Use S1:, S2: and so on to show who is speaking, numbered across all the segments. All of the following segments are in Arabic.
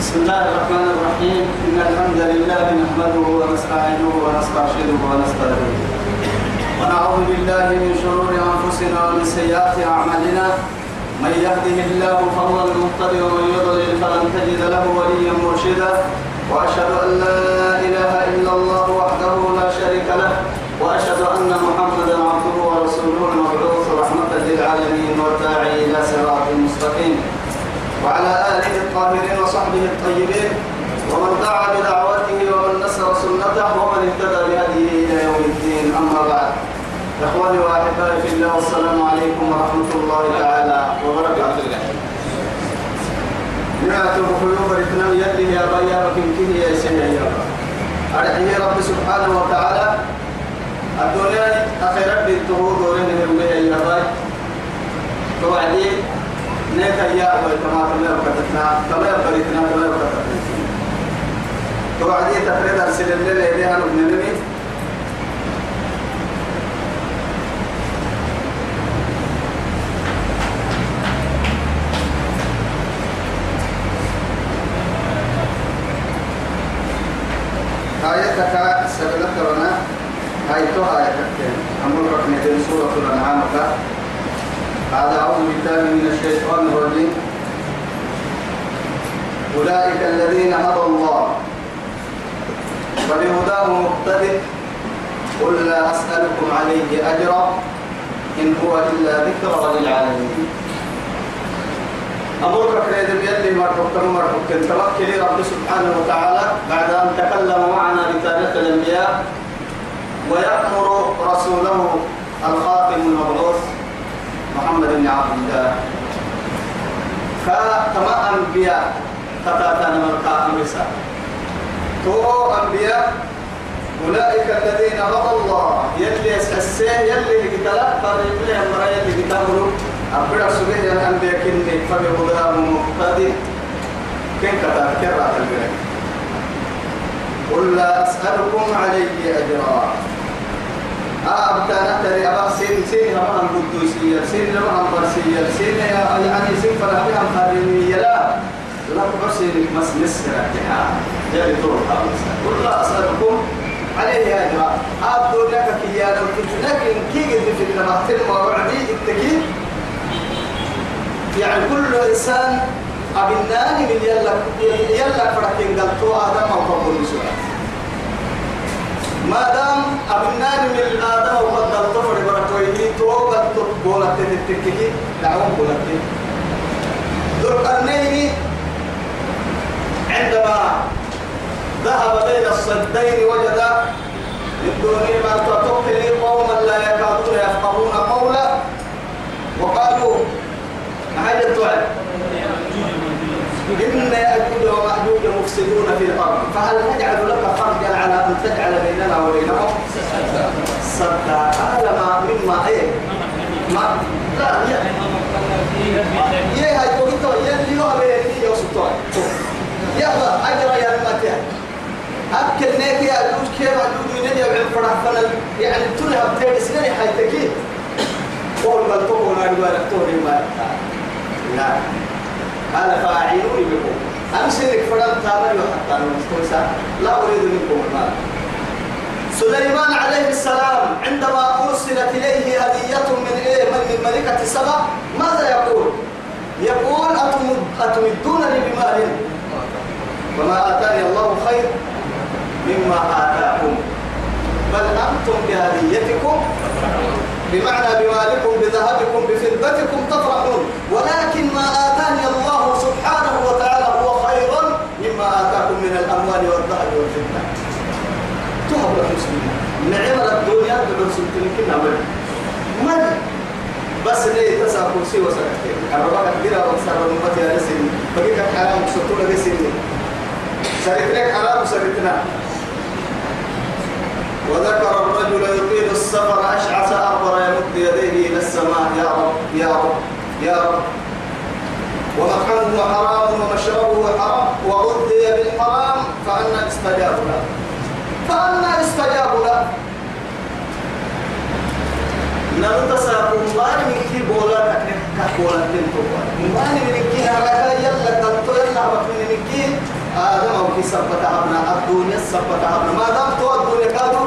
S1: بسم الله الرحمن الرحيم. إن الحمد لله نحمده ونستعينه ونسترشده ونستهديه. ونعوذ بالله من شرور أنفسنا ومن سيئات أعمالنا. من يهده الله فهو المهتدي ومن يضلل فلن تجد له وليا مرشدا. وأشهد أن لا إله إلا الله وحده لا شريك له. وأشهد أن محمدا عبده ورسوله المبعوث رحمة للعالمين والداعي إلى صراط مستقيم. وعلى آله الطاهرين وصحبه الطيبين ومن دعا بدعوته ومن نصر سنته ومن اهتدى بهديه إلى يوم الدين أما بعد. إخواني وأحبائي في الله والسلام عليكم ورحمة الله تعالى وبركاته. نعتم قلوب الاثنين يده يا بيا وكن كه يا سيدي يا أرحيه رب سبحانه وتعالى. الدنيا أخيرا بالتهور ورين هرمي يا باي توعدي نيكا يا أبوي كما كما يبقتنا كما يبقتنا كما يبقتنا توعدي تفريد أرسل الليل إليها نبنمي آيتك سبلت رنا آيتها آيتك أمر ركن من سورة الأنعام. هذا أعوذ بالله من الشيطان الرجيم. أولئك الذين هدى الله. فبهداه مقتدر. قل لا أسألكم عليه أجرا. إن هو إلا ذكرى للعالمين. أبو بكر يلي مرحبا مرحبا توكل رب سبحانه وتعالى بعد أن تكلم معنا بتاريخ الأنبياء. ويأمر رسوله الخاتم المبعوث. محمد بن عبد الله. كما أنبياء فتاتنا مرقى أمرسا تو أنبياء أولئك الذين هدى الله يلي يسحسيه يلي لقتلا فريق لهم مرا يلي قتلوا أبدا سبيه يا أنبياء كني فبهداه مقتدي كن كتاب كرة البيت قل لا أسألكم عليه أجرا. أبتنا تري أبا سين سين لما هم قدوسية سين هم برسية سين يعني سين فلا بهم خارمية لا لا تبصير مس مسرة كها جري طول خالص قل لا أسألكم عليه أجرا أبدو لك كي لو كنت لكن كي قد في المحتل وعدي التكيد يعني كل إنسان أبناني من يلا يلا فرحين قلتوا آدم أو قبول سؤال ما دام أبنان من آدم وقد الطفر بركويه توقع بولت تتككي دعوهم بولت ذو القرنين عندما ذهب بين الصدين وجد من دونهما تتقلي قوما لا يكادون يفقهون قولا. وقالوا حاجة تعلم إن يأجوج ومأجوج مفسدون في الأرض. فهل نجعل لك خرجا على أن تجعل بيننا وبينهم؟ سدا قال ما مما إيه ما لا يا يا هاي كويتو يا اللي هو بيني يا سلطان يلا أجرى يا المتى أكل نيك يا أجوج كيف أجوج من يجي بعد فرح فلل يعني تلها بتيجي سنة حيتكي قول ما تقول أنا أقول لك تقول ما لا. قال فاعلوني بكم أمسك فرد تامر وحتى المستوسى لا أريد منكم المال. سليمان عليه السلام عندما أرسلت إليه هدية من إيه؟ من, ملكة سبع ماذا يقول؟ يقول أتمدونني بمال؟ وما آتاني الله خير مما آتاكم. بل أنتم بهديتكم بمعنى بمالكم بذهبكم بفضتكم تفرحون. ولكن من الأموال والذهب والفضة. تهب المسلمين نعم الدنيا بالرسول تلك نعمل من بس ليه تسع كرسي وسكتين الرباك كبيرة وكسر المبات يا رسل بقيت حرام سطولة رسل سرتناك حرام سرتنا وذكر الرجل يطيل السفر أشعث أكبر يمد يديه إلى السماء. يا رب يا رب يا رب. ومكانه حرام ومشربه حرام وغذي بالحرام فأنا استجاب له. فأنا استجاب له. نرتسى مبارك من كي بولا تكنك كولا تنتو مبارك من كي نراك يلا تنتو يلا بك من كي آدم أو كي سبتها ابن الدنيا سبتها ابن ما دام تو الدنيا كادو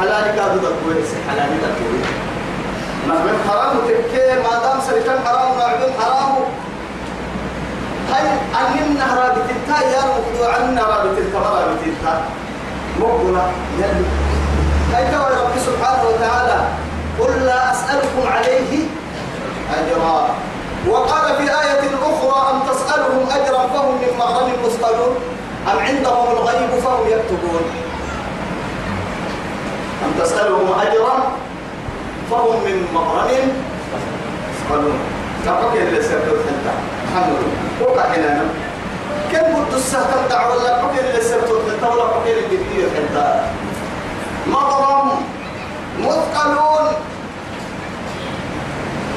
S1: حلال كادو دكوي حلال دكوي نعمل حرام تكي ما دام سرتم حرام نعمل حرام هاي أننا رابط التا يا مخدوع عنا رابط الكما رابط التا مقبلة يلي هاي كما رب سبحانه وتعالى. قل لا أسألكم عليه أجرا. وقال في آية أخرى أم تسألهم أجرا فهم من مغرم مثقلون؟ أم عندهم الغيب فهم يكتبون؟ أم تسألهم أجرا فهم من مغرم مثقلون؟ تبقى اللي لله وقع هنا. كم قلت السهل دعوة ولا بقى اللي حتى ولا بقى اللي بديه حتى. مغرم مثقلون.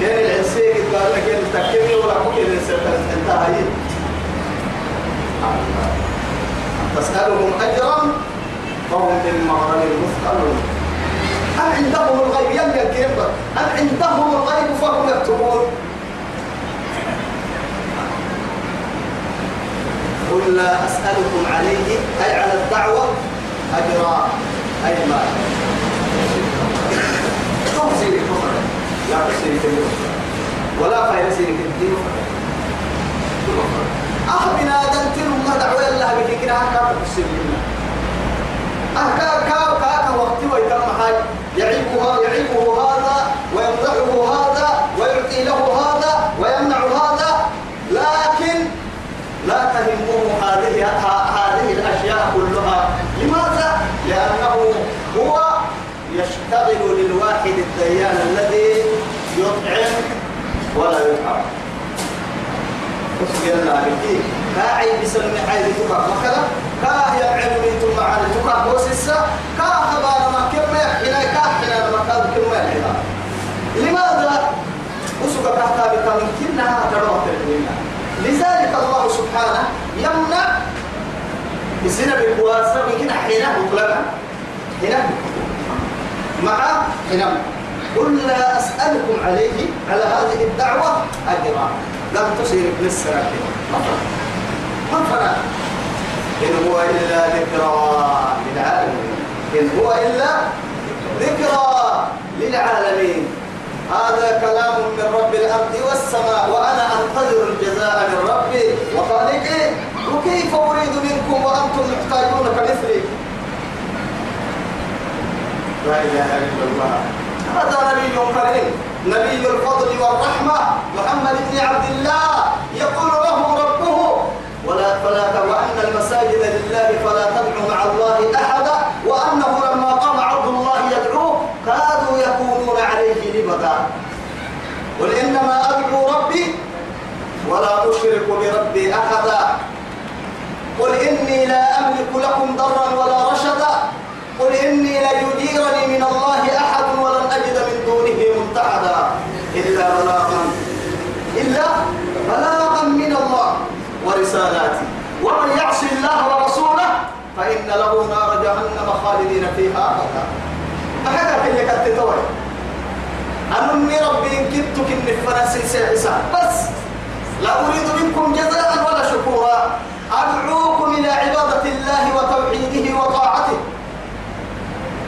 S1: كان العسير قال لك انت تكمي ولا بقى اللي سيرتو حتى هاي. تسألهم أجرا فهم من مغرم مثقلون. أم عندهم الغيب؟ يم يكيب أم عندهم الغيب؟ فهم يكتبون. قل لا أسألكم عليه أي على الدعوة أجرا أي ما كفر. لا كفر. ولا خير سيني كفر أخبنا دنتل ما دعوة الله بكي كنا هكا تحسيني أهكا كا كا وقت ويتم حاج. يعيبه يعيبه هذا ويمدحه هذا ويعطي له هذا ويمنع هذا لكن لا تهمه هذه هذه الأشياء كلها لماذا؟ لأنه هو يشتغل للواحد الديان الذي يطعم ولا يطعم. وسجل الله بكي كاعي بسلم عيد تكا مكلا كا يبعد من ثم عن تكا بوسسا كا خبار ما كم يحنا كا حنا ما كان كم يحنا لماذا؟ وسوك كهتا بكم كنا تروح تركينا لذلك الله سبحانه يمنع السنة بالقواسة يمكن حينه مطلقا حينه مع حينه قل لا أسألكم عليه على هذه الدعوة أجرا. لم تصير ابن السنة ما فرق. إن هو إلا ذكرى للعالمين. إن هو إلا ذكرى للعالمين. هذا كلام من رب الأرض والسماء وأنا أنتظر الجزاء من ربي. وخالقي. وكيف أريد منكم وأنتم محتاجون كمثلي؟ لا إله إلا الله. هذا نبي كريم. نبي الفضل والرحمة. محمد بن عبد الله. يقول له ربه ولا فلا وأن المساجد لله فلا تدعوا مع الله أحدا. وأنه لما قام عبد الله يدعوه كادوا يكونون عليه لبدا قل إنما أدعو ربي ولا أشرك بربي أحدا. قل إني لا أملك لكم ضرا ولا رشدا. قل إني لا يجيرني من الله أحد ولن أجد من دونه ملتحدا إلا بلاغا إلا بلاغا من الله ورسالاته ومن يعص الله ورسوله فإن له نار جهنم خالدين فيها أبدا. أحد في اللي كنت توي؟ أنني ربي إن كنت كن فرنسي بس لا أريد منكم جزاء ولا شكورا. أدعوكم إلى عبادة الله وتوحيده وطاعته.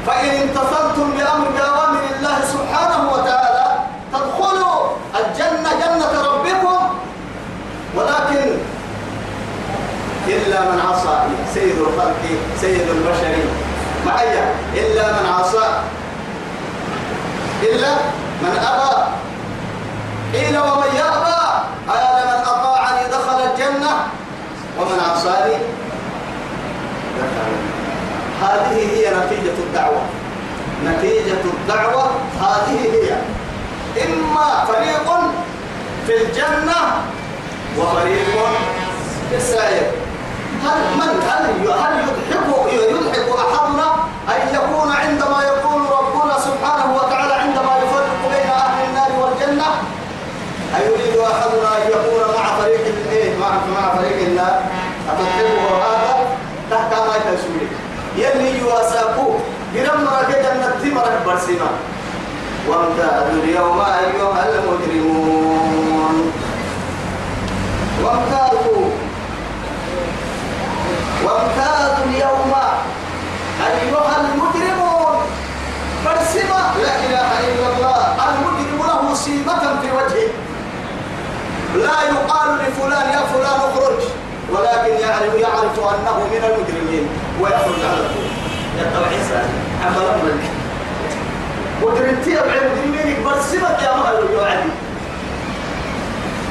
S1: فإن امتثلتم بأمر بأوامر الله سبحانه وتعالى تدخلوا الجنة جنة ربكم. ولكن إلا من عصى سيد الخلق سيد البشر. معي إلا من عصى. إلا من أبى. قيل ومن يأبى قال من أطاعني دخل الجنة ومن عصاني دخل هذه هي نتيجة الدعوة. نتيجة الدعوة هذه هي. إما فريق في الجنة وفريق في السعير. هل من هل هل يضحك يضحك أحدنا تكبر وامتازوا اليوم أيها المجرمون. وامتازوا. وامتازوا اليوم أيها المجرمون. برسمة لا إله إلا الله. المجرم له سيمة في وجهه. لا يقال لفلان يا فلان اخرج. ولكن يعرف يعرف أنه من المجرمين. ويخرج على طول. يا طبعا عمل أمرك امرك مجرمتي ابع المجرمين برسمك يا مهل وعدي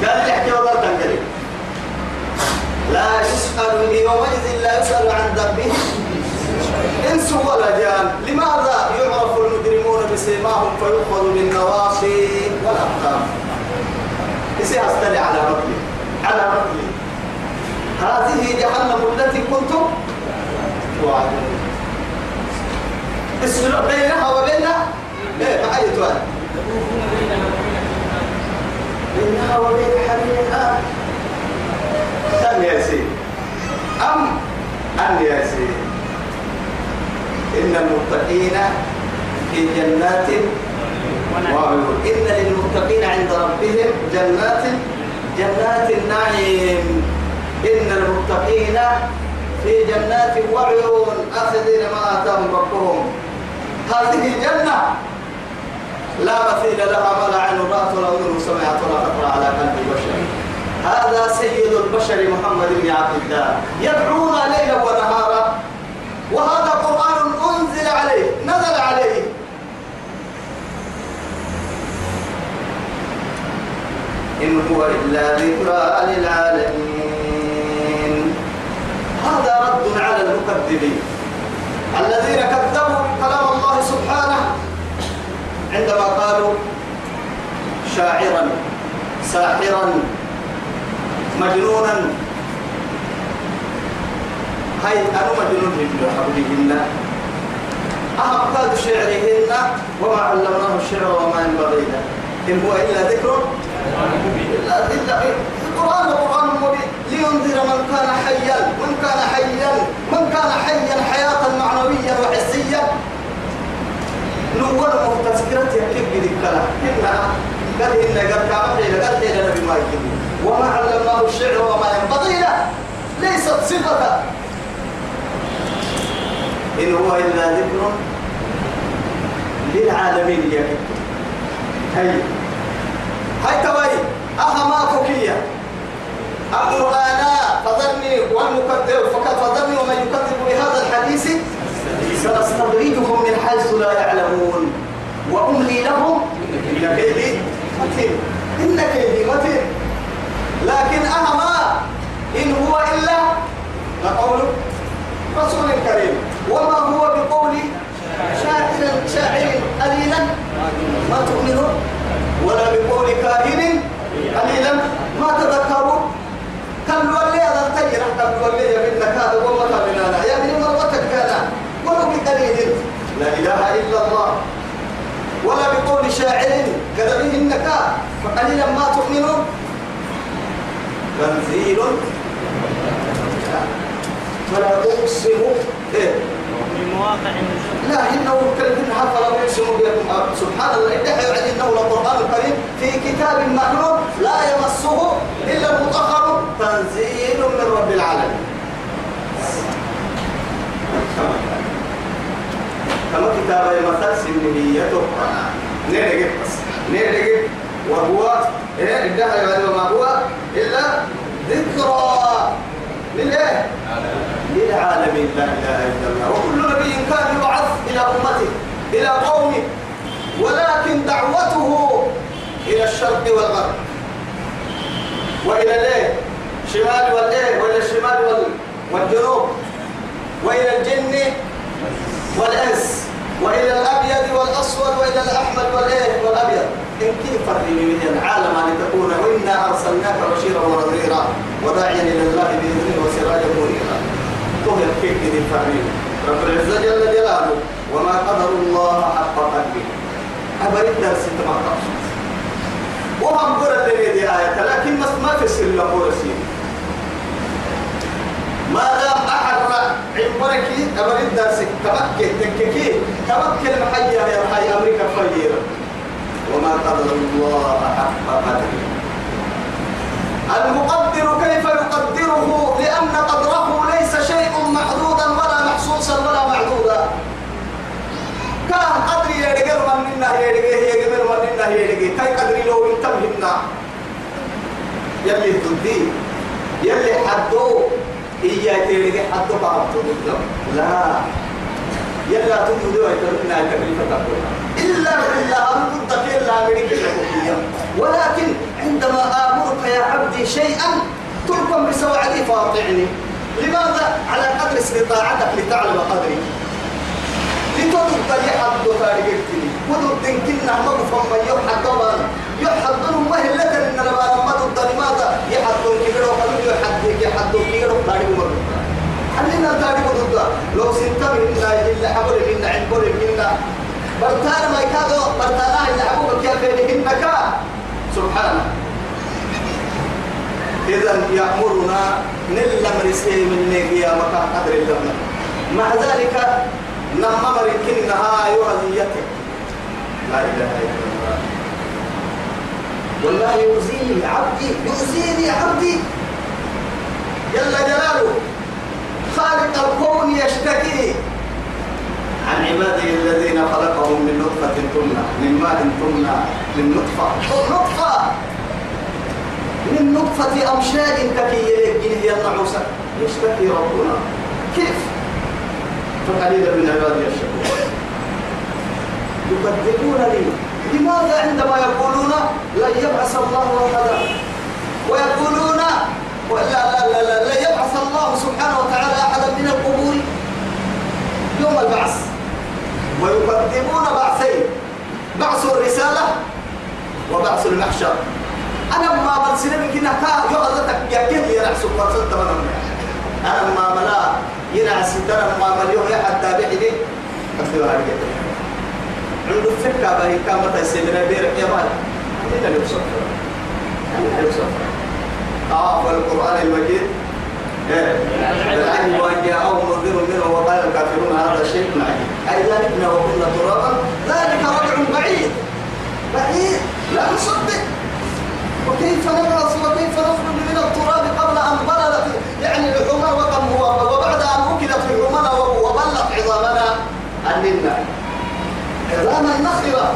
S1: قال لي احكي والله تنقلي لا يسأل يومئذ لا يسأل عن ذنبه. إنس ولا جان لماذا يعرف المجرمون بسيماهم فيؤخذ بالنواصي والاقدام يصير استلي على ربي على ربي. هذه جهنم التي كنتم توعدون. اسلوا بينها وبين إيه معي توعد بينها وبين كم يا سيدي أم أم يا سيدي إن المتقين في جنات وعيون. إن للمتقين عند ربهم جنات جنات النعيم. إن المتقين في جنات وعيون. آخذين ما آتاهم ربهم. هذه الجنة لا مثيل لها ولا عين رأت ولا أذن سمعت ولا خطر على قلب بشر هذا سيد البشر محمد بن عبد الله. يدعونا ليلا ونهارا وهذا قرآن أنزل عليه نزل عليه. إن هو إلا ذكرى للعالمين. هذا رد على المكذبين. الذين كذبوا كلام الله سبحانه عندما قالوا شاعرا ساحرا مجنونا هاي أنا مجنون حبلهن أهم قال شعرهن وما علمناه الشعر وما ينبغي له. إن هو إلا ذكر إلا إلا القرآن قرآن مبين لينذر من كان حيا من كان حيا من كان حيا حياة معنوية وحسية نور تذكرة كيف بدك كلا إنها قال إن قد كامل قال إن نبي ما يجيب وما علمناه الشعر وما ينبغي له. ليست صفة. إن هو إلا ذكر للعالمين يا هي هاي توي أهما فكية. القرآن فذرني والمكذب فقد فذرني ومن يكذب بهذا الحديث سنستدرجهم من حيث لا يعلمون. وأملي لهم إن كيدي متين إن كيدي متين لكن أهما إن هو إلا لقول رسول كريم. وما هو بقول شاعر شاعر قليلا ما تؤمنون ولا بقول كاهن قليلا ما تذكرون كم ولي هذا التجر كم ولي من هذا وما بنانا يا ابن مرتك كان ولو بقليل لا إله إلا الله. ولا بقول شاعر كذبه النكاء فقليلا ما تؤمنون تنزيل. فلا أقسم. إيه؟
S2: من مواقع النجوم
S1: لا إنه كلمة حتى لا يقسم بكم سبحان الله. إدعي وعد إنه لقرآن الكريم في كتاب مكنون لا يمسه إلا المطهر. تنزيل من رب العالمين. كما كتاب مثل سنيته نرجع بس. نرجع وهو إيه؟ إدعي وعد ما هو؟ إلا ذكرى. للإيه للعالمين. لا إله إلا الله. وكل نبي كان يبعث إلى أمته إلى قومه. ولكن دعوته إلى الشرق والغرب. وإلى الايه شمال والإيه؟ وإلى الشمال وال... والجنوب. وإلى الجن والأنس وإلى الأبيض والأسود وإلى الأحمر والإيه والأبيض. إن كيف فرقني من العالم لتكون وإنا أرسلناك بشيرا ونذيرا وداعيا إلى الله بإذنه وسراجا منيرا. طهر كيف كذي فرقني رب العزة جل جلاله وما قدر الله حق قدره. أبرد درس تمام وهم قرأت دي آية لكن ما في سر لقول سيدي. ما دام أحد عمرك أبرد درسك تبكي تككي. تبكي المحيا يا محيا أمريكا فجيرا وما قدر الله حق قدره. المقدر كيف يقدره؟ لأن قدره ليس شيء محدودا ولا محسوسا ولا معدودا. كان قدري يا رجال من منا يا جمال من يا رجال كي قدري لو انتبهنا يلي تدي يلي حدو إياك تيري حدو بعض لا. يلا تنجدوا يتركنا كبيرة تقول إلا إلا أرد إلا أمريكا ولكن عندما آمرك يا عبدي شيئا تركم بسوعدي فاطعني. لماذا؟ على قدر استطاعتك لتعلم قدري. لتضد يحد تاريختني وضد كنا مغفم من يحد طبعا يحد ما هي لك ان لما ما ضد لماذا كبير وقالوا يحد يحد كبير وقالوا مرة خلينا تاريخ ضد لو سنت منا إلا حبر منا عبر منا برتان ما يكادو برتانا إلا حبوك يا بينهن سبحانه إذا يأمرنا نلا مرسي من نجيا مكان قدر الله مع ذلك نما مركنها أيها ذيتك لا إله إلا الله. والله يؤذيني عبدي يؤذيني عبدي. جل جلاله. خالق الكون يشتكي. عن عباده الذين خلقهم من نطفة تمنى من ماء تمنى من نطفة. نطفة. من نطفة أمشاج ككي يلقين هي النعوسة يشتكي ربنا. كيف؟ فقليلا من عبادي الشكور. يكذبونني لماذا عندما يقولون لن يبعث الله أحدا؟ ويقولون لا لا لا لا, لا يبعث الله سبحانه وتعالى أحدا من القبور. يوم البعث. ويقدمون بعثين. بعث الرسالة وبعث المحشر. أنا ما بنسلم كنا كا يغلطك يا كن يا نحسب فرصة أنا ما ملا ينعس ترى ما مليون يا حتى بحدي أخذوا على عنده فكرة باهي كامة السيدنا بيرك يا مال. بصفر. أنا اللي بصفر. آه والقرآن المجيد. العين وأن جاءهم منذر منه وقال الكافرون هذا شيء عجيب أي ذلك وكنا ترابا ذلك رجع بعيد بعيد لا نصدق وكيف نبعث وكيف نخرج من التراب قبل أن بلغت يعني الحمى وكم هو وبعد أن أكلت الحمى وبلت عظامنا أننا عظاما نخرة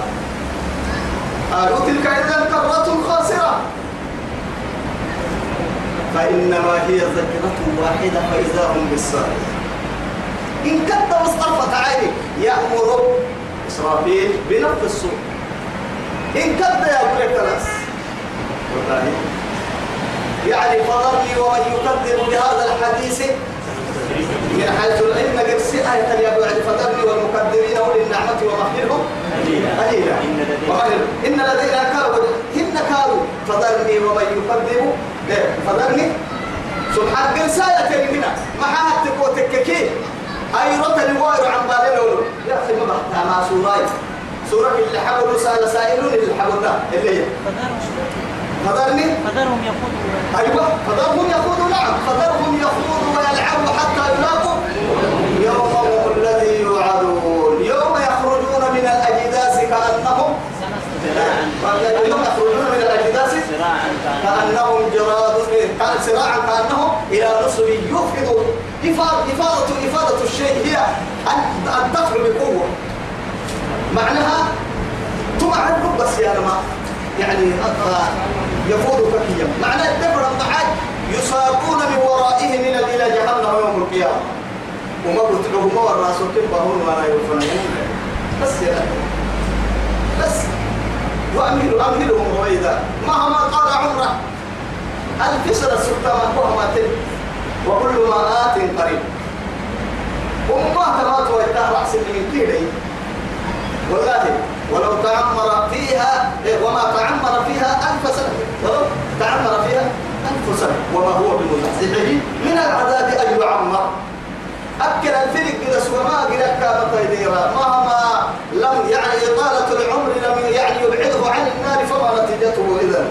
S1: قالوا تلك إذا كرة خاسرة. فإنما هي ذكرة واحدة فإذا هم بالصالح. إن كنت مصطفى عيني يأمر إسرافيل بنفس الصوت إن كنت يا أبو والله. يعني فضلني ومن يكذب بهذا الحديث من حيث العلم قرسي آية يا بعد فضلني والمكذبين أولي النعمة ومهلهم قليلا. إن لدينا كانوا إن كانوا فضلني ومن يكذب فضلني سبحان قرساية هنا ما حد تكوتككي أي رتل واير عن بالنا يا أخي ما بحثها مع سوراي. سورة اللي حبوا سأل سائلون اللي حبوا اللي هي. فذرني.
S2: فذرهم يخوضوا.
S1: أيوة فذرهم يخوضوا نعم. فذرهم يخوضوا ويلعبوا حتى يلاقوا. يومهم الذي يوعدون. يوم يخرجون من الأجداث كأنهم يوم يخرجون من الأجداث كأنهم جراد كان سراعا كأنهم إلى نصب يفقد إفادة إفادة الشيء هي أن تدفع بقوة. معناها تمع بس يا جماعة. يعني يقول فكيا. معنى الدبر الضحاك يساقون من ورائهم من إلى جهنم يوم القيامة. وما له ما الراس كيف هون ولا يفنون. بس يا بس. وأمهل أمهلهم رويدا. مهما قال عمره. سنة ستة مهما تل وكل ما آت قريب. وما تمات ويتاه رأس من كيري والله ولو تعمر فيها إيه، وما تعمر فيها ألف سنة. ولو تعمر فيها ألف سنة. وما هو بمزحزحه من العذاب أن يعمر. أكل الفلك كده وما قد كان طيديرا مهما لم يعني إطالة العمر لم يعني يبعده عن النار فما نتيجته إذا؟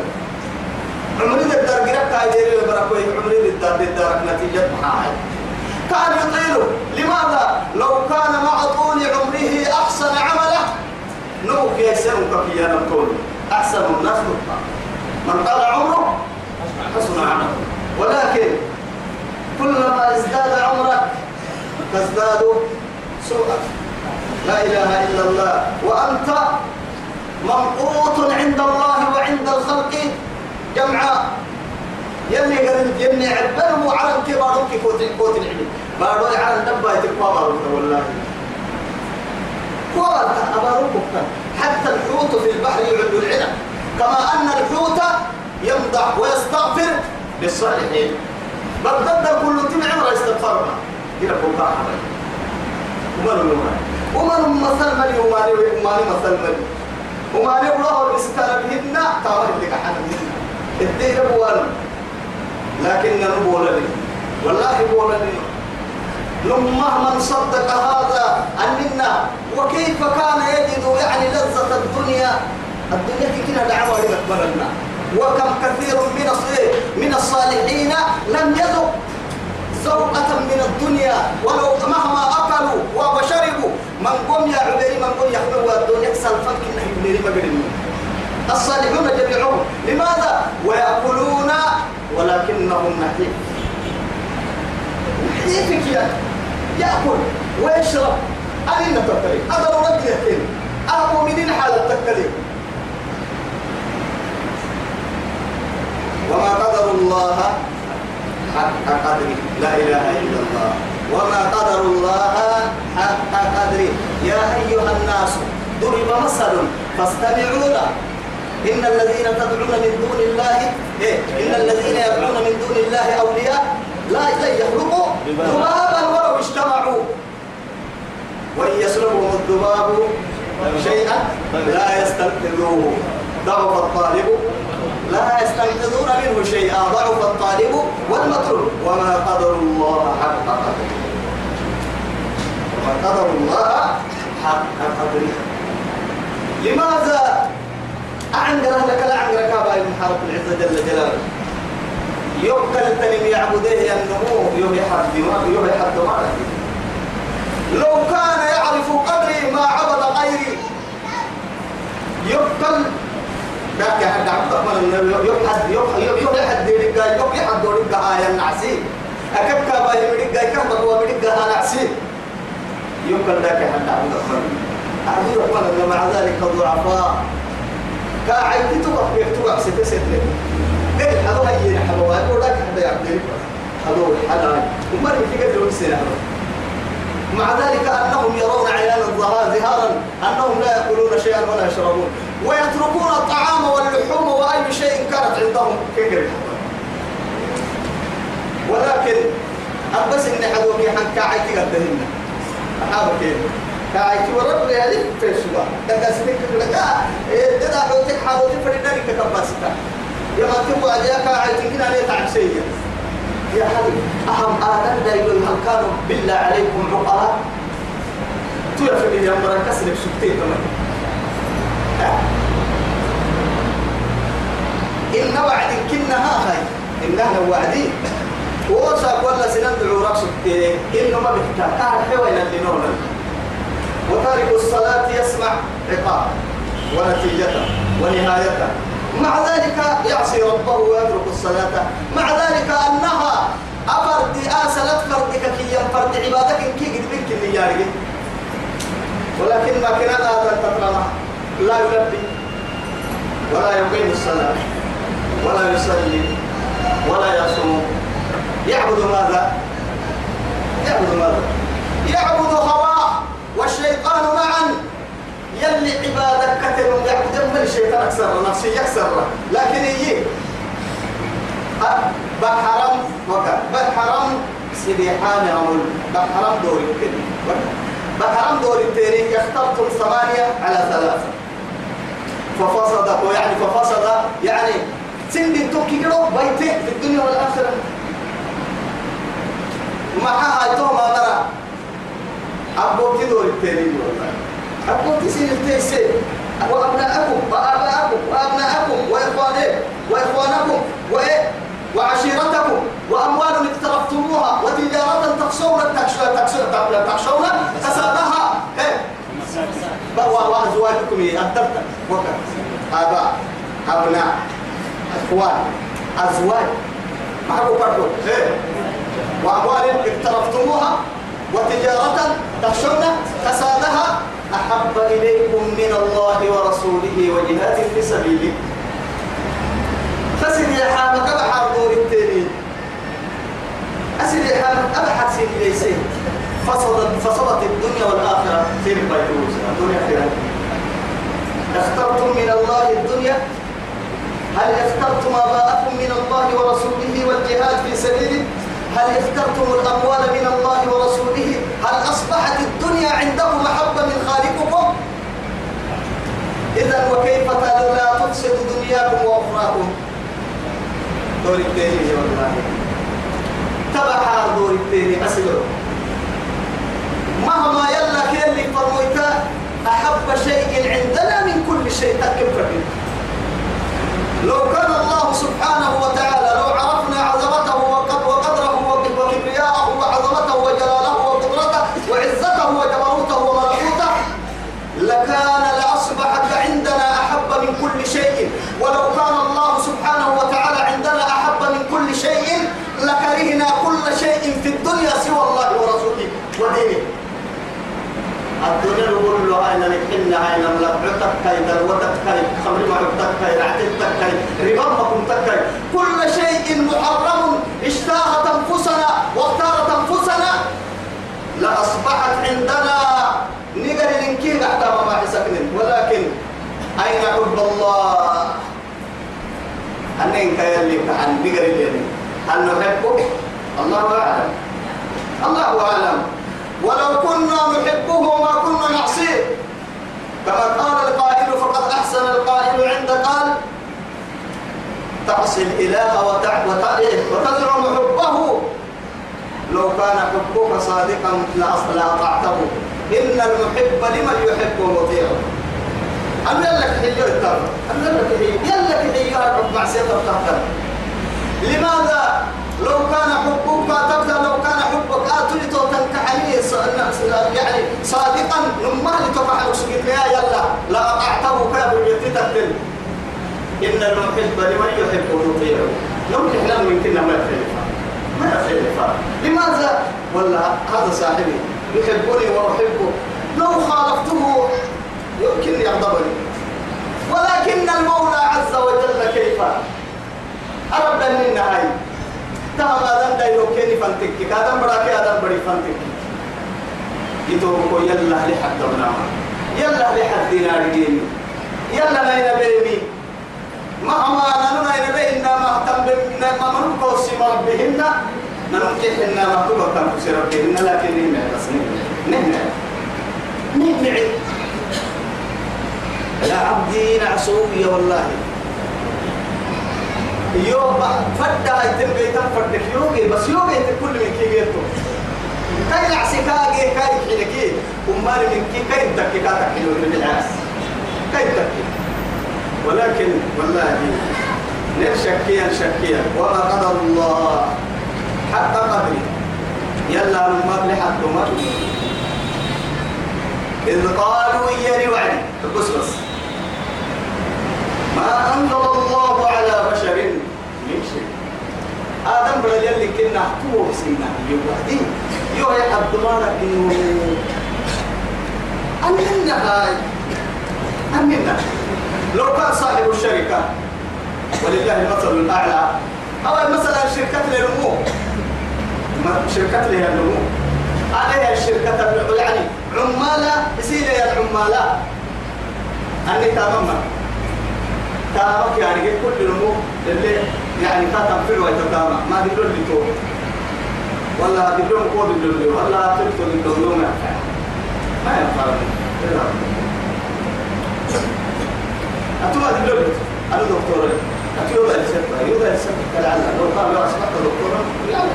S1: عمري الدار قد كايدير بركوي عمري الدار الدار نتيجة محايد. كان يطيله. لماذا؟ لو كان مع طول عمره أحسن عمله نوك يسرك في نمتون أحسن الناس نطلع من طال عمره حسن عمله. ولكن كلما ازداد عمرك تزداد سوءا لا إله إلا الله. وأنت ممقوت عند الله وعند الخلق جمعاء يلي قال يلي عبر بارو كي كوت كوت العلم. بارو عرم دبا يتقوا والله قوة أبارو حتى الحوت في البحر يعد العلم كما أن الحوت يمدح ويستغفر للصالحين بردد كل تمع عمر استغفرنا إلى كل كعبة ومن ومن ومن مثل من يوماني ويوماني مثل من وما الله الاستار بهن تاوه لك حنا الدين بوانا لكن نبولا لي والله بولا لي لما من صدق هذا عننا وكيف كان يجد يعني لذة الدنيا؟ الدنيا كنا دعوة لنا وكم كثير من من الصالحين لم يذق زوقة من الدنيا ولو مهما أكلوا وشربوا. من قم يا عبيري من قم يحملوا الدنيا يكسل فك إنه ما بيرمون الصالحون جميعهم. لماذا؟ ويأكلون ولكنهم نحيف. يأكل ويشرب. أين تتري هذا رجل يحكي المؤمنين حالة تكلم وما قدر الله حق قدره. لا إله إلا الله. وما قدر الله حق قدره. يا أيها الناس ضرب مثل فاستمعوا له. إن الذين تدعون من دون الله إيه؟ إن الذين يدعون من دون الله أولياء. لا لا ذبابا ولو اجتمعوا. وإن يسلبهم الذباب شيئا لا يستنقذوه. ضعف الطالب. لا يستنقذون منه شيئا. ضعف الطالب والمطلوب. وما قدر الله حق قدره. وما قدر الله حق قدره. لماذا أعنقر لك لا أعنقر كابا المحارب العزة جل جلاله؟ يوكل تنم يعبده أنه يوم يحد يوم يحد لو كان يعرف قدري ما عبد غيري. يوكل ذاك حد عبد يحد يحد يحد ديرك يحد دورك هاي النعسي. أكب كابا يمدك كم هو بدك هاي نعسي يمكن ذاك حد عبد الرحمن. عبد الرحمن مع ذلك الضعفاء كاعد تبقى تبقى ستة ستة. مع ذلك أنهم يرون عيان الظهار ظهارا أنهم لا يأكلون شيئا ولا يشربون ويتركون الطعام واللحوم وأي شيء كانت عندهم كبير ولكن أبس إن حدوك يحن كاعي تقدهن أحابك كيف كاعي ورب هذه في السبا تقاسمك لك إيه تدا حوتك حاولت فريدك كباستا يا تبغى أجاك كاعي تكين عليه تعسيه يا حبيبي أهم آدم دا يقول هل كانوا بالله عليكم عقلاء؟ تعرف إن يوم كسر بسكتين كمان. إن وعد كنا ها هاي إنها وعدي وصاك ولا سندعو رقص إنه ما بكتا كان حوين اللي نونا. وتارك الصلاة يسمع عقاب. ونتيجته ونهايته مع ذلك يعصي ربه ويترك الصلاة. مع ذلك أنها أفرد آسلت فردك كي فرد عبادك كي قد بك اللي ولكن ما كان هذا تطرمه. لا يلبي ولا يقيم الصلاة ولا يصلي ولا يصوم. يعبد ماذا؟ يعبد ماذا؟ يعبد هواه والشيطان معا يلي عبادك كثير يعبد من الشيطان أكثر نفسي يكسر لكن يجي. بحرم وكا بحرم سبيحان عمل. بحرم دوري كده بحرم دوري التاريخ اخترتم ثمانية على ثلاثة. ففسد يعني ففسد يعني سند توكي كده بيته في الدنيا والآخرة. ما هاي تو ما ترى. أبو تدور التاريخ والله. أبو تسين التيسير وأبناءكم وآباءكم وأبناءكم وإخوانكم وإخوانكم وإيه؟ وعشيرتكم. وأموال اقترفتموها. وتجارة تخشون تخشون كسادها إيه؟ وأزواجكم أدبت وقت آباء أبناء. إخوان. أزواج. هو برضو. إيه؟ وأموال اقترفتموها. وتجارة تخشون كسادها أحب إليكم من الله ورسوله وجهاد في سبيله. فسن يا حامك أبحر دور التاني أسر يا حامك أبحر سن ليسين. فصلت فصلت الدنيا والآخرة في البيتوس الدنيا خيرا اخترتم من الله الدنيا؟ هل اخترتم آباءكم من الله ورسوله والجهاد في سبيله؟ هل اخترتم الأموال من الله ورسوله؟ هل أصبحت الدنيا عندكم محبة من خالقكم؟ إذا وكيف لا تفسد دنياكم وأخراكم؟ دور التاني والله. تبع دور التاني أسلو مهما يلا كيلي فرميتا أحب شيء عندنا من كل شيء تكفر لو كان الله سبحانه وتعالى الدنيا نقول له هاي نحن هاي نملك كاي دلوتك كاي خمر معك كاي رعتك كاي ربما كنت كاي. كل شيء محرم اشتاهت أنفسنا واختارت أنفسنا. لأصبحت عندنا نقل ننكين حتى ما حسكن ولكن أين حب الله؟ أنين كيالي عن نقل هل نحبه؟ الله أعلم. الله أعلم. ولو كنا نحبه ما كنا نعصيه. كما قال القائل فقد أحسن القائل عند قال تعصي الإله وتزعم حبه. لو كان حبك صادقا لأطعته إن المحب لمن يحب مطيع أنا لك حيو التر أنا لك حيو يلك حيو الحب مع سيطر لماذا لو كان حبك تبدا لو كان حبك آتني تو تنكحني يعني صادقا لما لتفعل سجد يا يلا لا أعتبه كاب يتتبدل إن المحب لمن يحب يطيع لو نحن يمكننا ما يختلف ما يختلف لماذا؟ ولا هذا صاحبي يحبني وأحبه. لو خالفته يمكن يغضبني ولكن المولى عز وجل كيف؟ أرد منا هاي تهم آدم دايلو كيني فانتك؟ آدم براكي آدم بري فانتك. يتوبكو يلا لحد دبنا يلا لحد دينار جيني. يلا ناينا بيمي مهما نانا ناينا بينا مهتم بنا ما منكو سمار بهن ننكح إنا. مكتوبة كان كسر بهن لكن نهنا بس نهنا نهنا يا عبدي نعسوية والله. يوم فدا يتم بيتم فدا يوجي بس يوجي كل من كي جيتو. كاي العسي كاجي كاي حينكي ومال من كي كاي تكي حلو من العاس. كاي تكي ولكن والله نشكيا شكيا وما قدر الله حق قدري. يلا ما لحد ما إذ قالوا إياني وعدي. بس بس ما أنزل الله على بشر من شيء آدم بلا يلي كنا حكوه سينا يوحدي إنه أمنا هاي أمنا لو كان صاحب الشركة ولله المثل الأعلى أو مثلا شركة للنمو شركة لها النمو عليها الشركة يعني. عمالة يصير يا العمالة. أني تمام تامك يعني كل نمو اللي يعني الوقت تاما ما اللي تو. ولا دبلون كود اللي ولا تلتو اللي ما ينفع ما ينفع أتوا دبلون أنا دكتور أتوا يوضع السبب يوضع السبب كالعلم لو قال لو أصبحت دكتورا يعني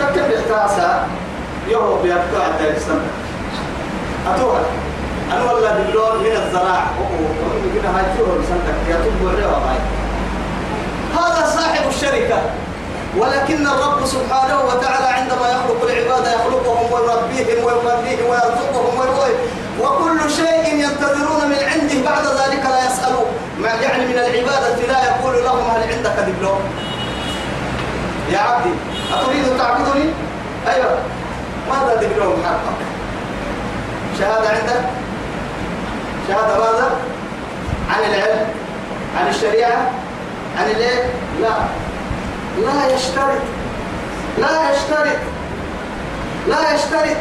S1: تكتب إحتاسا يهو بيبقى عند السنة أتوها أنا والله باللون من الزراعة كده هاي تيوه بسنتك يا تبو هذا صاحب الشركة ولكن الرب سبحانه وتعالى عندما يخلق العباد يخلقهم ويربيهم ويمليهم ويرزقهم ويرضيهم وكل شيء ينتظرون من عنده بعد ذلك لا يسألوا يعني من العبادة لا يقول لهم هل عندك دبلوم يا عبدي أتريد تعبدني؟ أيوه ماذا دبلوم حقك؟ شهادة عندك؟ شهادة ماذا؟ عن العلم عن الشريعة يعني ليه؟ لا لا يشترط. لا يشترط. لا يشترط.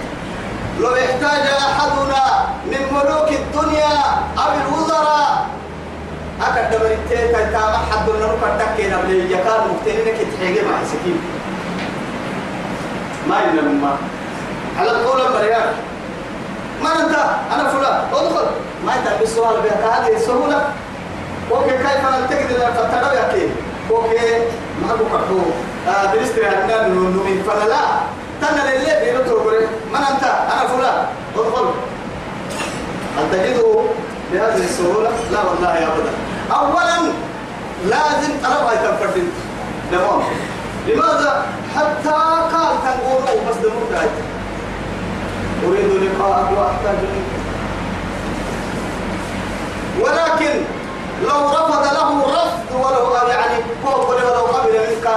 S1: لو احتاج أحدنا من ملوك الدنيا أو الوزراء أكد مريتين تاما حد لنا كتكينا بلي يكاد مكتنين كتحيجي مع سكين. ما إلا مما على طول المريان. ما أنت؟ أنا فلان. أدخل. ما أنت بالسؤال بك هذه السهولة أوكي كيف نلتقي لنا فترى يا كي أوكي. ما هو كحو آه بنستري عندنا نومي فلا لا تنا لله بيرتو بري من أنت؟ أنا فلان. ادخل هل تجده بهذه السهولة؟ لا والله يا أبدا. اولا لازم ترى هاي تنفردين تمام. لماذا؟ حتى قال تنقولوا بس دمر أريد لقاءك وأحتاج إليك. ولكن لو رفض له رفض ولو يعني فوق ولو قبل منك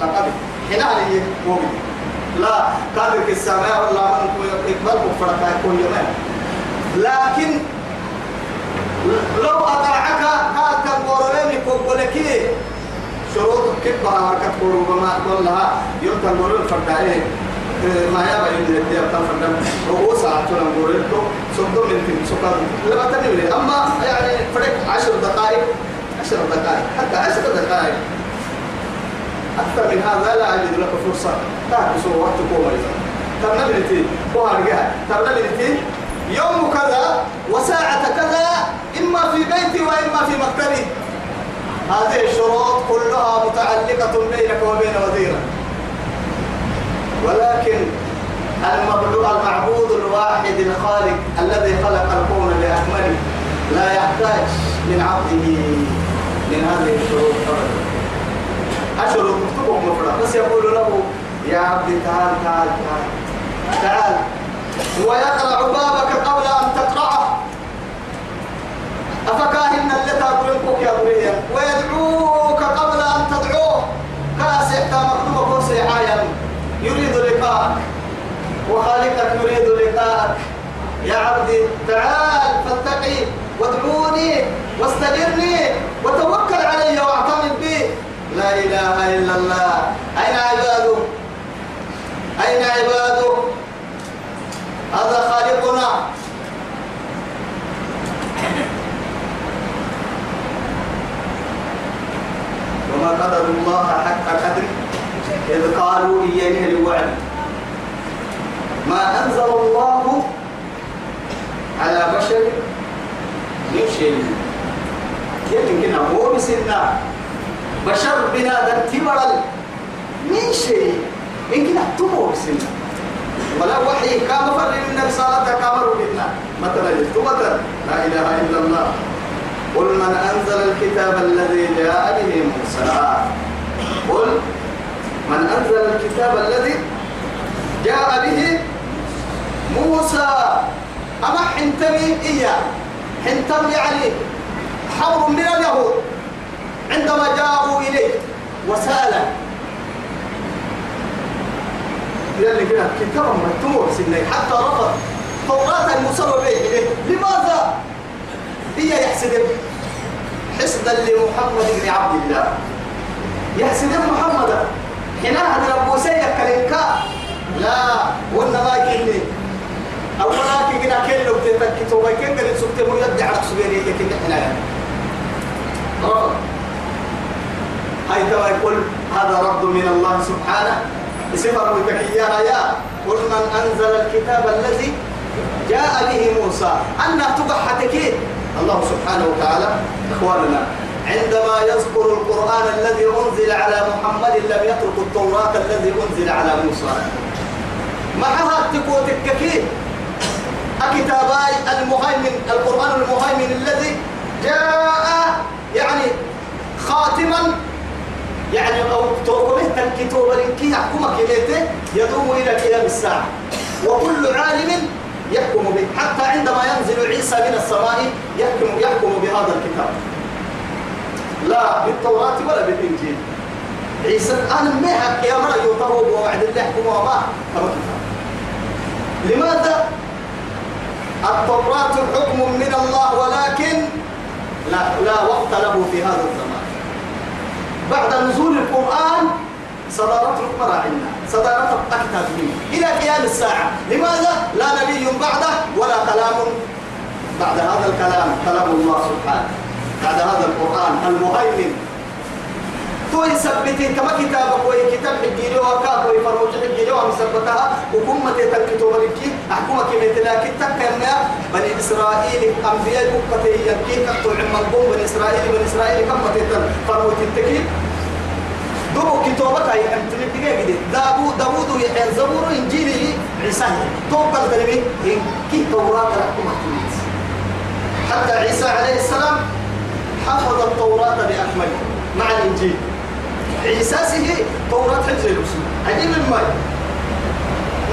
S1: لقبل هنا عليه مؤمن. لا قادر السماء ولا من يقبل مفرقا يكون يمان لكن لو أطاعك هذا تنقرني كوكولكي شروط كبها مركت قروبا ما لها يوم تنقرن فردائه ما يابا يدري يدري أبطال فردم هو ساعة نقولته صدق من تين سكر لما تنمي أما يعني فرق عشر دقائق عشر دقائق حتى عشر دقائق. أكثر من هذا لا أجد لك فرصة. تعكسوا وقت قوة إذا ترنبلتي وهرجع ترنبلتي يوم كذا وساعة كذا إما في بيتي وإما في مكتبي. هذه الشروط كلها متعلقة بينك وبين وزيرك. ولكن المعبود الواحد الخالق الذي خلق الكون بأكمله لا يحتاج من عبده من هذه الشروط أبدا. الشروط تكتبهم مفرد. بس يقول له يا عبدي تعال تعال تعال تعال. ويقرع بابك قبل أن تقرعه أفكاهن اللي تقولك يا بريا ويدعوك قبل أن تدعوه. كاسح مكتوب كرسي عايا يريد وخالقك يريد لقاءك. يا عبدي تعال فاتقي وادعوني واستجرني وتوكل علي واعتمد بي. لا إله إلا الله. أين عباده أين عباده هذا خالقنا. وما قدر الله حق قدره إذ قالوا إياه الوعد. ما أنزل الله على بشر من شيء. يمكن هو بسنا بشر بنادم تبرل من شيء. يمكن أتمو بسنا ولا وحي كما فرق النبي صلى الله عليه وسلم مثلا مثلا. لا إله إلا الله. قل من أنزل الكتاب الذي جاء به موسى. قل من أنزل الكتاب الذي جاء به موسى أما حنتمي إياه. حنتم يعني حور من اليهود عندما جاءوا إليه وسأل يلي كده كتاب مكتوب سنة حتى رفض. توراة المسلم به لماذا؟ هي يحسد حسدا لمحمد بن عبد الله. يحسد محمد. هنا هذا ربو سيك لا وإنما يكني أولا كي كنا كل لو تتك توبا كن قد على سبيري يكن إحنا هاي توا يقول هذا رد من الله سبحانه. سفر وتحيانا يا قل من أنزل الكتاب الذي جاء به موسى. أن تبحتك الله سبحانه وتعالى إخواننا عندما يذكر القرآن الذي أنزل على محمد لم يترك التوراة الذي أنزل على موسى. معها تكو تككي كتاباي المهيمن القرآن المهيمن الذي جاء يعني خاتما. يعني أو توقفه الكتاب لكي يحكمك إليه يدوم إلى قيام الساعة. وكل عالم يحكم به. حتى عندما ينزل عيسى من السماء يحكم يحكم بهذا الكتاب. لا بالتوراة ولا بالإنجيل. عيسى أنا ما يا مرة يطهو ووعد الله يحكم وما لماذا التوراة حكم من الله ولكن لا لا وقت له في هذا الزمان. بعد نزول القرآن صدارة مراعينا صدارة أكتاب إلى قيام الساعة. لماذا؟ لا نبي بعده ولا كلام. بعد هذا الكلام كلام الله سبحانه. بعد هذا القرآن المهيمن تو يثبتي كما كتابك وي كتاب حجيلي وكاك وي فروج حجيلي ومثبتها وكمة تكتب لكي أحكمك مثلا كتاب كما بني إسرائيل أنبياء بكتي يبكي كتب عم القوم بني إسرائيل بني إسرائيل كم تتن فروج التكي دبو كتابك أي أنت نبتغي جديد داوود داوود يحيى زبور إنجيلي عيسى توقع الكلمة إن كي توراة الحكومة حتى عيسى عليه السلام حفظ التوراة بأكمله مع الإنجيل. عيسى سيه توراة حجر الرسول عجيب الماء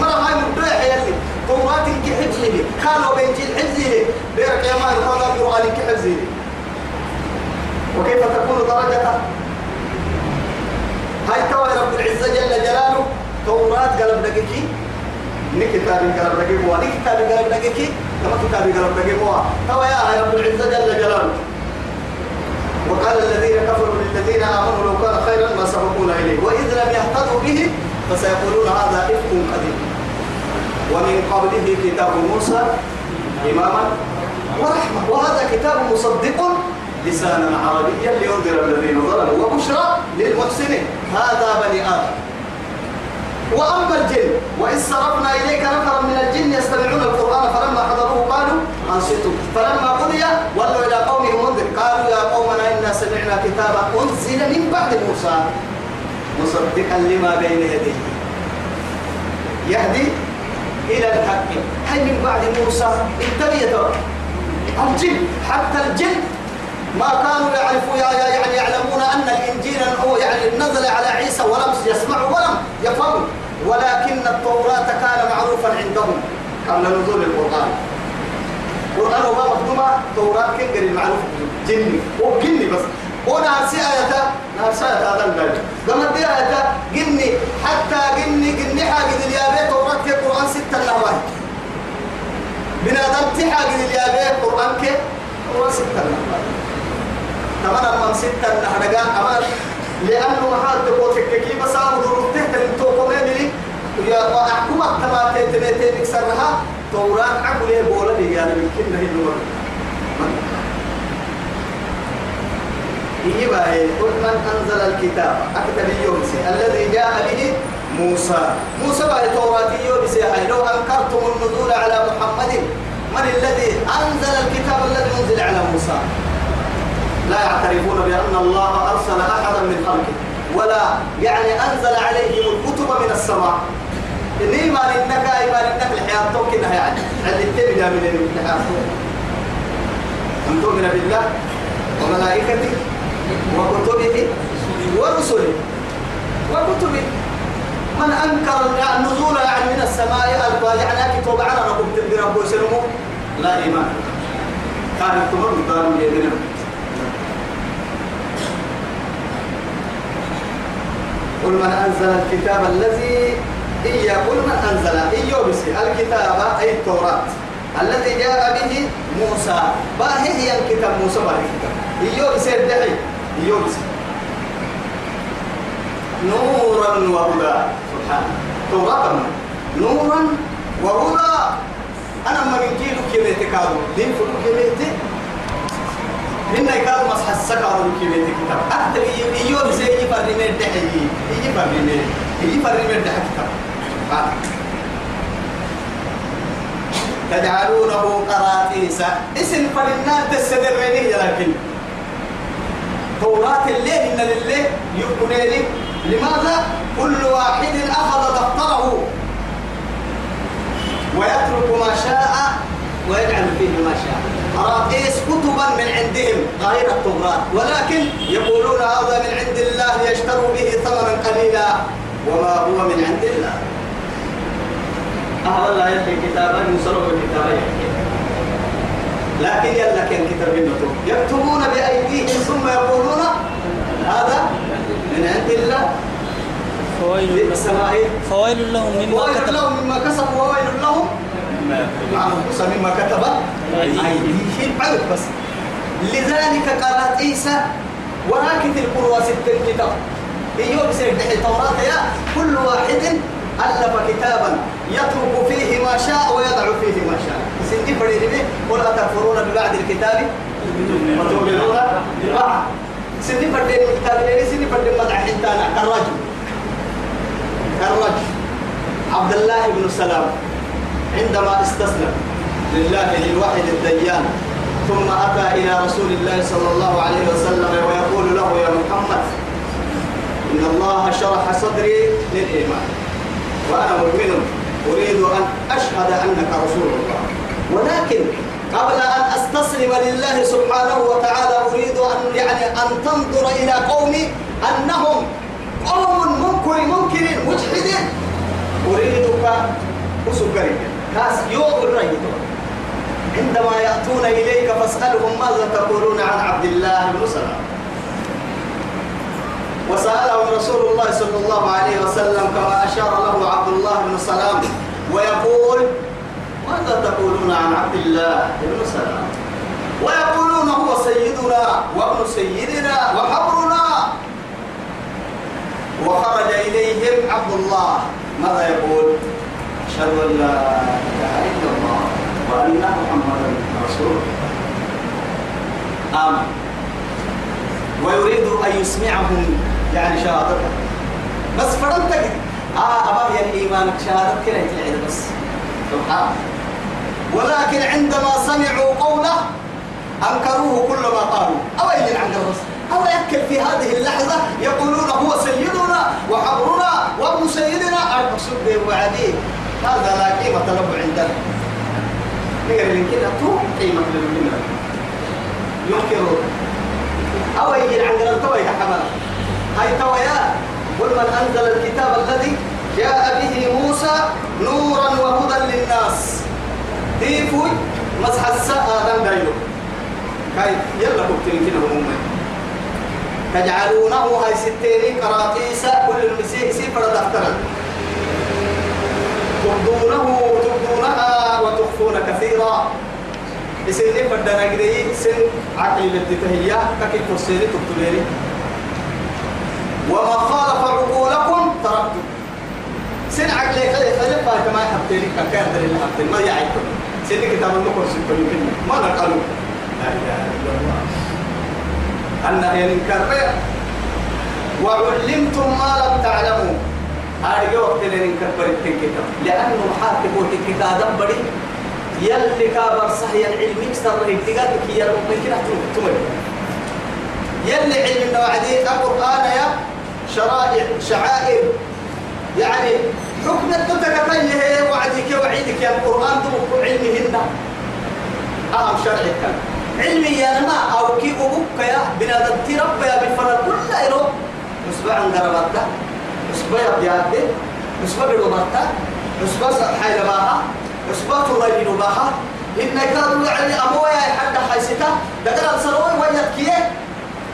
S1: مرة هاي مبدع يلي توراة كي حجر لي. كانوا بإنجيل حجر لي. بيرك يا مان هذا القرآن كي حجر لي. وكيف تكون درجته هاي توا رب العزة جل جلاله. توراة قلب دقيقي. ني كتابي قلب دقيقي. وني كتابي قلب دقيقي. كما كتابي قلب دقيقي. توا يا رب العزة جل جلاله. وقال الذين كفروا للذين آمنوا لو كان خيرا ما سبقونا إليه وإذ لم يهتدوا به فسيقولون هذا إفك قديم. ومن قبله كتاب موسى إماما ورحمة. وهذا كتاب مصدق لسانا عربيا لينذر الذين ظلموا وبشرى للمحسنين. هذا بني آدم. وأما الجن وإذ صرفنا إليك نفرا من الجن يستمعون القرآن فلما حضروه قالوا أنصتوا فلما قضي ولوا إلى قومهم منذر. قالوا يا قومنا إنا سمعنا كتابا أنزل من بعد موسى مصدقا لما بين يديه. يهدي إلى الحق. هل من بعد موسى؟ انتبه الجن حتى الجن ما كانوا يعرفوا يعني يعلمون أن الإنجيل هو يعني نزل على عيسى ولم يسمعوا ولم يفهموا. ولكن التوراة كان معروفا عندهم قبل نزول القرآن. القرآن هو مخدومة توراة كن قريب معروف جني وجني بس وناسي آية ناسي آية هذا البلد قام دي آية جني حتى جني جني حاجة اليابي توراة كي قرآن ستة نواهي بنادم تحاجة اليابي قرآن كي قرآن ستة نواهي تمام من ستة نحرقا أمان لأنه محال تقول تككي بس تهتم توقمين لي يا وأحكم التما تتنتين نكسرها توراة عقل بولا لي يعني يمكن هي النور يبقى قل من أنزل الكتاب. أكتب يومسي الذي جاء به موسى. موسى بعد توراة يومسي لو أنكرتم النزول على محمد من الذي أنزل الكتاب الذي أنزل على موسى؟ لا يعترفون بأن الله أرسل أحدا من خلقه ولا يعني أنزل عليهم الكتب من السماء. إني ما إنك إيمان إنك الحياة توكلها يعني اللي تبدا من الحياة أن تؤمن بالله وملائكته وكتبه ورسله. وكتبه. من أنكر النزول يعني من السماء ألقى يعني كتب عنا نقوم تبدي ربه سلمه لا إيمان. كان تمر قالوا يدنا. قل من أنزل الكتاب الذي إيا قل من أنزل إيو بسي الكتاب أي التوراة الذي جاء به موسى. باهي هي الكتاب موسى باهي الكتاب. إيو بسي الدعي إيو بسي نورا وهدى. سبحانه توراة نورا وهدى. أنا ما نجيلك كميتي كادو دين فلو كميتي هنا كادو مسح السكر كميتي كتاب. أكتب إيو بسي يفرمي الدحي يفرمي يفرمي الدحي كتاب. تجعلونه قراطيس. اسم فلنا تستدرينه لكن. توراة الليل إن لله يكون لي لماذا؟ كل واحد أخذ دفتره. ويترك ما شاء ويجعل فيه ما شاء. قراطيس كتبا من عندهم غير التوراة. ولكن يقولون هذا من عند الله يشتروا به ثمنا قليلا. وما هو من عند الله. أهل الله يلقي كتابا يسروا بالكتابا لكن يلا كان كتاب النتوب يكتبون بأيديهم ثم يقولون هذا من عند الله.
S2: فويل. فويل لهم مما
S1: وويل
S2: كتب.
S1: لهم مما كسبوا وويل لهم مما كتب أيديهم. عيب بس. لذلك قالت عيسى ولكن القروة ست كتاب. إيوه بسير دحي التوراة يا كل واحد ألف كتابا. يترك فيه ما شاء ويضع فيه ما شاء. سندي فريد ولا تكفرون ببعد الكتاب؟ وتؤمنون ببعض. سندي فريد الكتاب سندي فريد مدع حتانا كالرجل. كالرجل. عبد الله بن سلام عندما استسلم لله للواحد الديان ثم أتى إلى رسول الله صلى الله عليه وسلم ويقول له يا محمد إن الله شرح صدري للإيمان وأنا مؤمن. أريد أن أشهد أنك رسول الله. ولكن قبل أن أستسلم لله سبحانه وتعالى أريد أن يعني أن تنظر إلى قومي أنهم قوم منكر منكرين مجحدين. أريدك أسكري كاس يوم الرجل عندما يأتون إليك فاسألهم ماذا تقولون عن عبد الله بن سلام. وسأله رسول الله صلى الله عليه وسلم كما أشار له عبد الله بن سلام ويقول ماذا تقولون عن عبد الله بن سلام؟ ويقولون هو سيدنا وابن سيدنا وحبرنا. وخرج إليهم عبد الله. ماذا يقول؟ أشهد أن لا إله إلا الله وأن محمدا رسول آمن ويريد أن يسمعهم. يعني شهادته بس فرنتك آه أبا يعني إيمانك شهادة كده يتلعب بس. سبحان ولكن عندما سمعوا قوله أنكروه كل ما قالوا. أو يجي عند الرسول أو يأكل في هذه اللحظة يقولون هو سيدنا وحبرنا وابن سيدنا. المقصود به وعديه هذا لا قيمة له عندنا. نقرأ من كده تو قيمة للجملة ينكرون. أو يجي عند حمل هاي تويا. قل من أنزل الكتاب الذي جاء به موسى نورا وهدى للناس. ديفوي مسح الساعة دم دايلو كاي يلا كنت كده هم. تجعلونه هاي ستين قراطيس كل المسيح سيفر دفترا تبدونه تبدونها وتخفون كثيرا. يسني بدنا كده سن عقل التهيا كيف تفسيري تكتبيري وما خالف عقولكم تركتم سن عقل خلي خلي فاك ما يحبتني كان دليل حبتني ما يعيكم سن كتاب النقر ستة يمكن ما نقلوا. لا إله إلا الله. أن ينكر وعلمتم ما لم تعلموا. هذا وقت اللي نكبر التكتاب. لأنه حاكم التكتاب بدي يلي كابر صحيح العلم يكسر اتقادك يا رب كده تمر. يلي علم النوعدي القرآن يا شرائع شعائر. يعني حكم التتك هي وعدك وعيدك يا القرآن دمك علمهن. أهم شرعي كان. علمي يا نما أو كي أبوك يا بنادم تربى يا بالفرد. كل إيرو نسبة عن درباتك نسبة يا بيادة نسبة بالوباتك نسبة حيلة باها نسبة تغير باها إن كانوا يعني أبويا حتى حيستا دقنا سروي ويتكيه.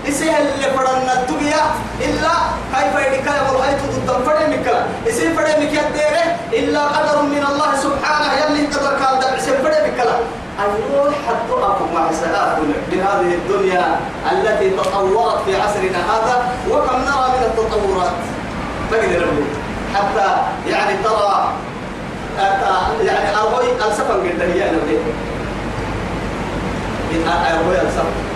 S1: إسيه اللي فرنا الدنيا إلا كيف يدك يا مرحيت ضد فرد مكلا إسيه فرد مكيا ديرة إلا قدر من الله سبحانه يلي قدر كان دبع إسيه فرد مكلا أيوه حتى أكو مع سلامنا بهذه الدنيا التي تطورت في عصرنا هذا وكم نرى من التطورات؟ تقدر نقول حتى يعني ترى يعني أرغوي السفن قد هي أنا بديت أرغوي السفن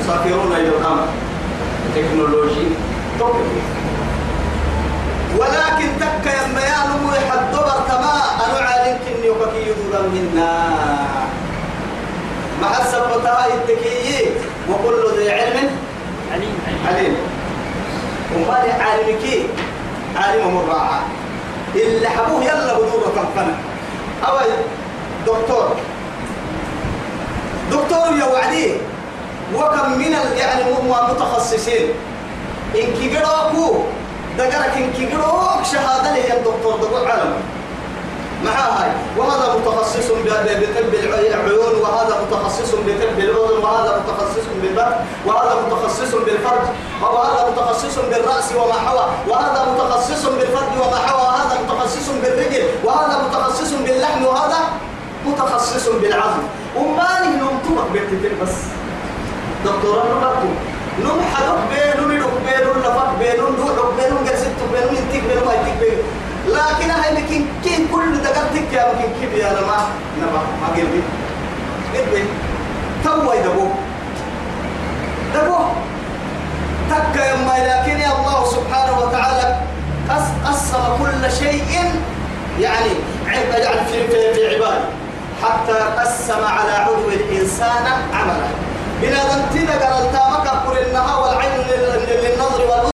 S1: يسافرون إلى القمر تكنولوجي توقف ولكن تك يما يعلم يحدبر تما أنا عالم كني وكي يدودا منا. مع السبتها التكيي وكل ذي علم؟
S2: عليم
S1: عليم. وما عالمك؟ عالم مراعى. اللي حبوه يلا بدورة تنقنا أو دكتور. دكتور يا وعدي. وكم من يعني م- متخصصين. إن كيجروكو دقرك إن كيجروك شهادة لي الدكتور دقوا عالم مع هاي. وهذا متخصص بطب العيون وهذا متخصص بطب الأذن وهذا متخصص بالبطن وهذا متخصص بالفرج وهذا متخصص بالرأس وما حوى وهذا متخصص بالفرج وما حوى وهذا متخصص بالرجل وهذا متخصص باللحم وهذا متخصص بالعظم. وما نمتمك بالتفل بس. دكتور نبرتو نم حدق بينو ندق بينو نفق بينو نوحق بينو قرسط بينو ينتق بينو ما ينتق بينو. لكن هاي لكن كين كل دقرتك يا ممكن كيف يا لما نبا ما قلبي قلبي تو يدبو دبو. تك يما لكن يا الله سبحانه وتعالى قس- قسم كل شيء يعني عند يعني في عباده. حتى قسم على عضو الإنسان عمله. بلا دمتنا قال التامك النهار والعين للنظر